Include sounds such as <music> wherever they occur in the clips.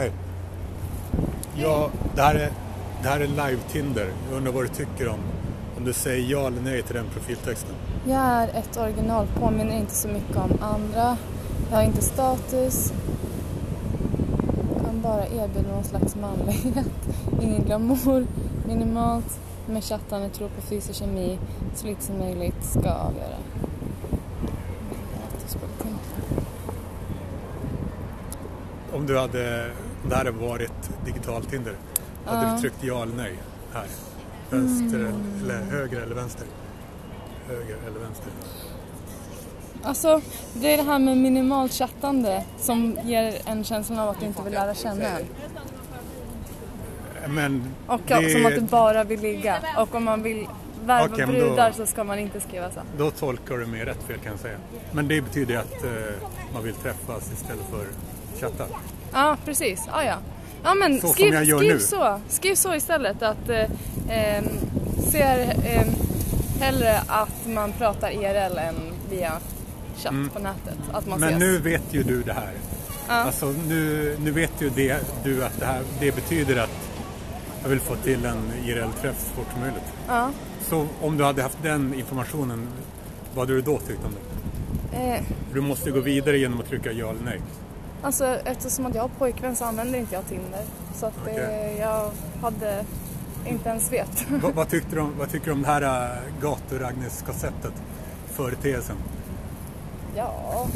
Hej. Ja, det här är, det här är live-Tinder. Jag undrar vad du tycker om, om du säger ja eller nej till den profiltexten. Jag är ett original, påminner inte så mycket om andra. Jag har inte status. Kan bara erbjuda någon slags manlighet. <laughs> Ingen glamour, minimalt. Med chattande, tror på fysisk kemi. Så lite som möjligt ska avgöra. Om du hade, om det här hade varit digital Tinder, hade Ja. du tryckt ja eller nej här? Vänster eller höger eller vänster? Höger eller vänster? Alltså, det är det här med minimalt chattande som ger en känsla av att du inte vill lära känna en. Men Och det, som att du bara vill ligga. Och om man vill värva Okej, men då- brudar så ska man inte skriva så. då tolkar du mig rätt fel kan jag säga. Men det betyder att eh, man vill träffas istället för chatta. Ja, precis. Ja, ja. Ja, men Så som skriv, jag gör skriv nu. så. Skriv så istället. Att eh, eh, ser eh, hellre att man pratar IRL än via chatt på nätet. Att man Mm. Men ses. nu vet ju du det här. Ja. Alltså nu, nu vet ju det, du att det här det betyder att jag vill få till en IRL-träff så fort som möjligt. Ja. Så om du hade haft den informationen, vad hade du då tyckt om det? Eh, Du måste gå vidare genom att trycka ja eller nej. Alltså eftersom att jag har pojkvän så använder inte jag Tinder. Så att eh, Okej. jag hade inte ens vet. vad, <laughs> vad, tyckte du om, vad tycker du om det här äh, gatur-Agnes-konceptet? Företeelsen. ja,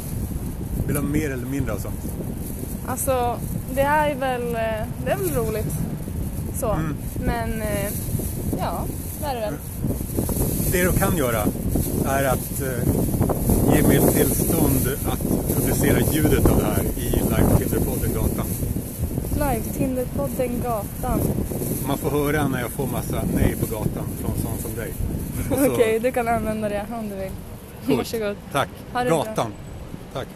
Vill du ha mer eller mindre av sånt? alltså det här är väl, eh, det är väl roligt. Så. Mm. Men eh, ja, det är det väl. Det du kan göra är att eh, ge mig tillstånd att publicera ljudet av det här i live Tinderpodden Gatan. Live Tinderpodden Gatan. Man får höra när jag får massa nej på gatan från sån som dig. <laughs> Så- Okej, du kan använda det om du vill. Varsågod. Tack. Det bra. Gatan. Tack.